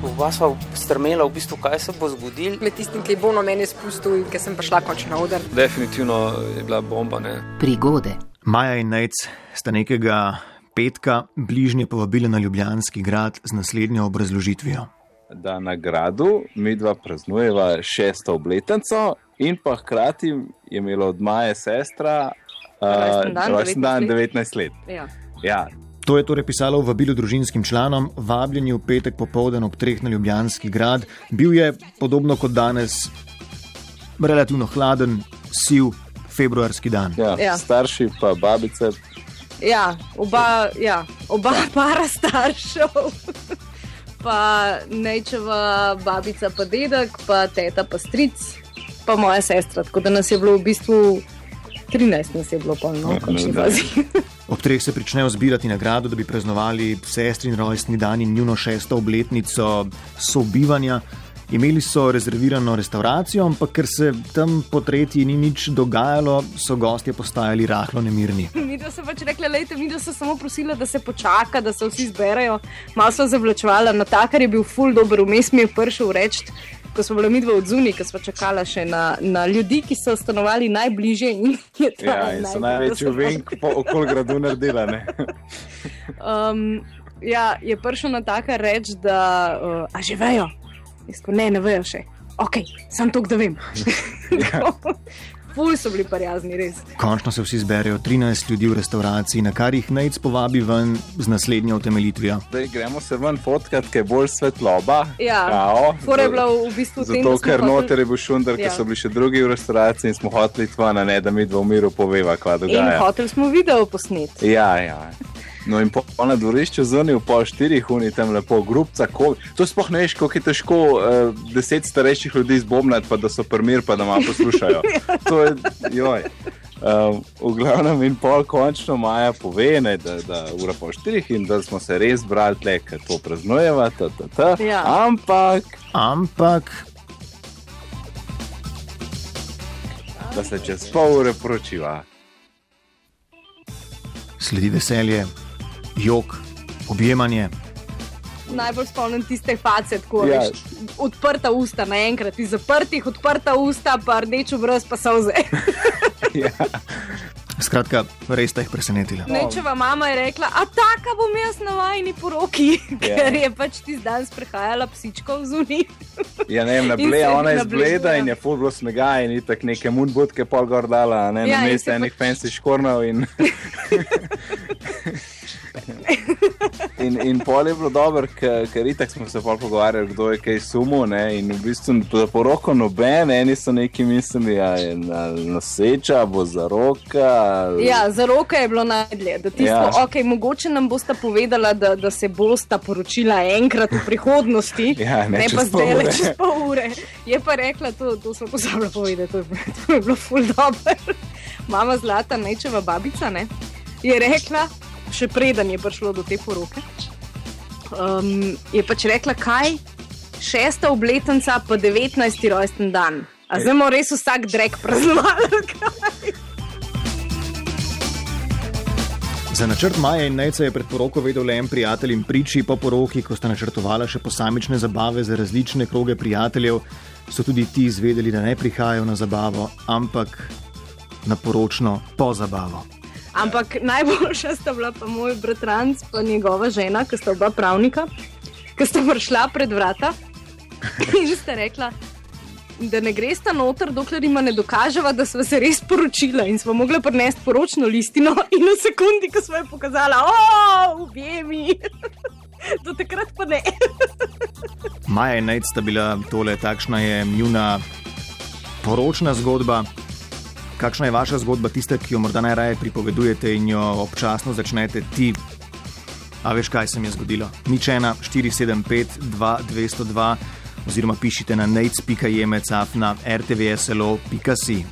Oba sva strmela, v bistvu, kaj se bo zgodilo. Med tistim, ki je bolno meni spustil in ki sem prišla končno na oder. Definitivno je bila bomba. Ne? Prigode. Maja in Nec sta nekega petka bližnje povabili na Ljubljanski grad z naslednjo obrazložitvijo. Da na gradu mi dva praznujeva šesto obletnico in pa hkrati je imela od Maje sestra rojsten dan 19 19 let. Ja. Ja, To je torej pisalo v vabilu družinskim članom, vabljeni v petek popoldan ob treh na Ljubljanski grad. Bil je, podobno kot danes, relativno hladen, siv februarski dan. ja. Ja. starši pa babice. Ja, oba, ja, oba para staršev, pa nečeva babica, pa dedek, pa teta, pa stric, pa moja sestra. Tako da nas je bilo v bistvu 13, nas je bilo polno, v končni da. Ob treh se pričnejo zbirati nagrado, da bi praznovali sestrin rojstni dan in njuno šesto obletnico sobivanja. Imeli so rezervirano restauracijo, ampak ker se tam po tretji ni nič dogajalo, so gostje postajali rahlo nemirni. Mi da so pač rekli, lejte, mi so samo prosili, da se počaka, da se vsi zberajo. Malo so zavlačevali, na takar je bil ful dober, vmes mi je prišel reči. Ko smo bili mi dva odzuni, ko smo čakali še na, na ljudi, ki so stanovali najbližje. In Ja, in so največji venk okoli gradu naredila. Um, ja, je prišel na takar reči, da uh, a že vejo. Jaz ko, ne, ne vejo še. Ok, sem to, da vem. Ja. Ful so bili prijazni, res. Končno se vsi zberejo 13 ljudi v restavraciji, na kar jih Nec povabi ven z naslednjo utemeljitvijo. Zdaj gremo se ven fotkat, ker je bolj svetloba. Ja, kao, Fora je bila v bistvu v tem, Zato, ker hoteli- noter je bil šundar, Ja. ker so bili še drugi v restavraciji in smo hoteli tvana, ne da mi dva v miru poveva, kva In dogaja. hotel smo video posneti. Ja, ja. No in po, po na dvorišču zunaj, v pol štirih uni tam lepo, grupca, ko, to sploh ne veš, kako je težko uh, deset starejših ljudi zbomnati, pa da so primir, pa da malo poslušajo. To je, joj. Um, v glavnem in pol končno Maja pove, ne, da, da ura po štirih in da smo se res brali tle, ker to praznujeva, ta, ta, ta. Ja. ampak Ampak da se čez pol ure poročiva. sledi veselje, jok, objemanje. Najbolj spomnim tiste face, tako Ja. ja. veš, odprta usta naenkrat, iz zaprtih, odprta usta, pa rdeč obraz, pa solze. Ja. Skratka, res sta jih presenetila. Nečeva mama je rekla, a taka bom jaz na vajni poroki, ker je pač ti dan sprehajala psičko v zuni. Ja, ne vem, na In ble, se ona je zbleda ja. in je full bilo snega in itak neke munbutke pol gor dala, a ne Ja, na mestu enih pač- fancy škornov in... In, in pol je bilo dobro, ker itak smo se pol pogovarjali, kdo je kaj sumo, ne, in v bistvu za poroko noben, eni so neki mislili, da je na- noseča, bo za roka. ali- Ja, za roke je bilo najdlje. Tisto, Ja. ja. okay, mogoče nam bosta povedala, da, da se bosta poročila enkrat v prihodnosti, Ja, ne čez pa zdaj le čez pol ure. Je pa rekla, to, to smo pozabili povedati, to je, to je bilo ful dobro. Mama Zlata, nečeva babica, ne, je rekla, še preden je prišlo do te poroke, um, je pač rekla, kaj, šesta obletnica, pa 19. rojsten dan. A zdaj moramo res vsak drek praznovati. Za načrt Maja in Nejca je pred poroko vedel le en prijatelj in priči po poroki, ko sta načrtovala še posamične zabave za različne kroge prijateljev, so tudi ti izvedeli, da ne prihajajo na zabavo, ampak na poročno pozabavo. Ampak najboljša sta bila pa moj bratranc in njegova žena, ki sta oba pravnika, ki sta prišla pred vrata in sta rekla, da ne gresta noter, dokler jima ne dokaževa, da smo se res poročila in smo mogli prinesti poročno listino in v sekundi, ko smo jo pokazali, objemi. Do takrat pa ne. Maja in Nejc sta bila tole, takšna je njuna poročna zgodba. Kakšna je vaša zgodba, tista, ki jo morda najraje pripovedujete in jo občasno začnete ti? A veš, kaj se mi je zgodilo? Nič ena, 475, 202, oziroma pišite na nejc.jemecaf na rtvslo.si.